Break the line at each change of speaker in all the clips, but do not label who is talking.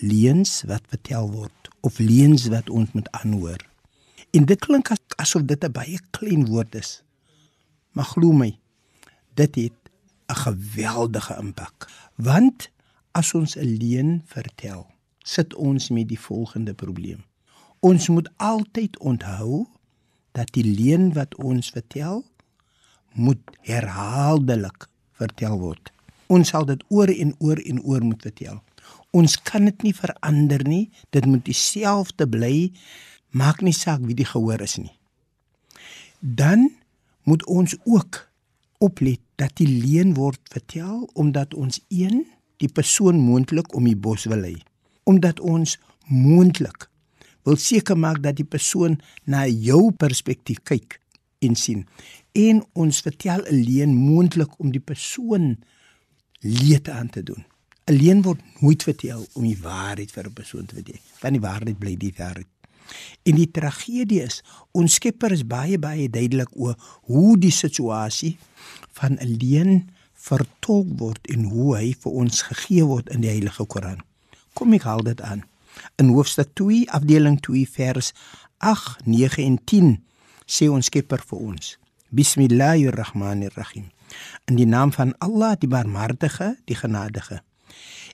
leuns wat vertel word of leuns wat ons moet aanhoor. En dit klink as, asof dit 'n baie klein woord is. Maar glo my, dit het 'n geweldige impak. Want as ons 'n leuen vertel, sit ons met die volgende probleem. Ons moet altyd onthou dat die leuen wat ons vertel moet herhaaldelik vertel word. Ons sal dit oor en oor en oor moet vertel. Ons kan dit nie verander nie. Dit moet dieselfde bly. Maak nie saak wie die gehoor is nie. Dan moet ons ook oplet dat die leuen word vertel omdat ons een die persoon moontlik om die bos wil hê. Omdat ons moontlik wil seker maak dat die persoon na jou perspektief kyk en sien. En ons vertel 'n leuen moontlik om die persoon leed aan te doen. 'n Leuen word nooit vertel om die waarheid vir 'n persoon te vertel. Want die waarheid bly die waarheid. En die tragedie is, ons Skepper is baie baie duidelik oor hoe die situasie van 'n leuen vertolk word en hoe hy vir ons gegee word in die Heilige Koran. Kom ek haal dit aan. In hoofstuk 2 afdeling 2 vers 8, 9 en 10 sê ons Skepper vir ons: Bismillahirrahmanirrahim. In die naam van Allah, die Barmhartige, die Genadige.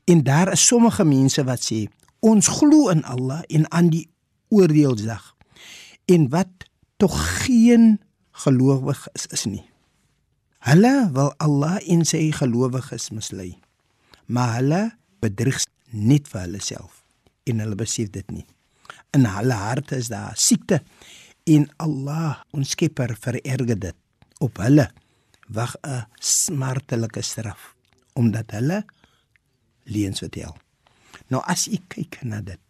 En daar is sommige mense wat sê: Ons glo in Allah en aan die oordeelsdag. En wat tog geen gelowig is, is nie. Hulle wil Allah en sy gelowiges mislei. Maar hulle bedrieg net vir hulle self en hulle besef dit nie. In hulle harte is daar siekte en Allah, ons Skepper, vererger dit op hulle wag 'n smartelike straf omdat hulle leuns vertel. Nou as ek kyk na dit,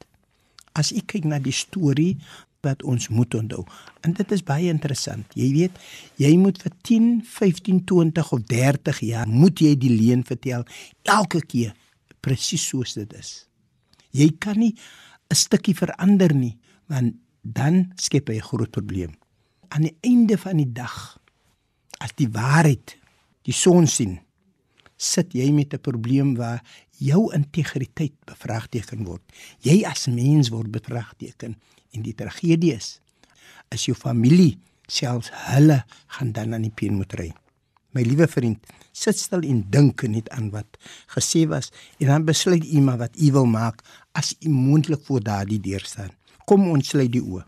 as ek kyk na die storie wat ons moet onthou. En dit is baie interessant. Jy weet, jy moet vir 10, 15, 20 of 30 jaar moet jy die leuen vertel elke keer presies soos dit is. Jy kan nie 'n stukkie verander nie, want dan skep jy 'n groot probleem. Aan die einde van die dag as die waarheid die son sien, sit jy met 'n probleem waar jou integriteit bevraagteken word. Jy as mens word bevraagteken en die tragedie is is jou familie selfs hulle gaan dan aan die peen moet ry. My liewe vriend, sit stil en dink net aan wat gesê was en dan besluit u maar wat u wil maak as u moontlik voor daardie deur staan. Kom ons sluit die oë.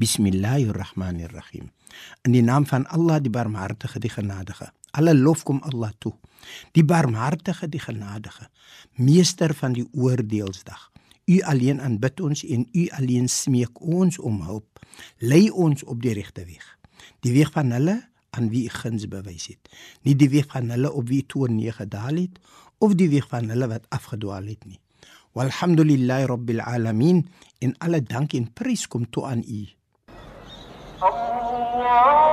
Bismillahirrahmanirrahim. In die naam van Allah die barmhartige die genadige. Alle lof kom Allah toe. Die barmhartige, die genadige, meester van die oordeelsdag. U alleen aanbid ons en U alleen smeek ons om hulp. Lei ons op die regte weg. Die weg van hulle aan wie U guns bewys het. Nie die weg van hulle op wie U toorn neergedaal het of die weg van hulle wat afgedwaal het nie. Walhamdulillahi rabbil alamin en alle dank en prys kom toe aan U.
Allah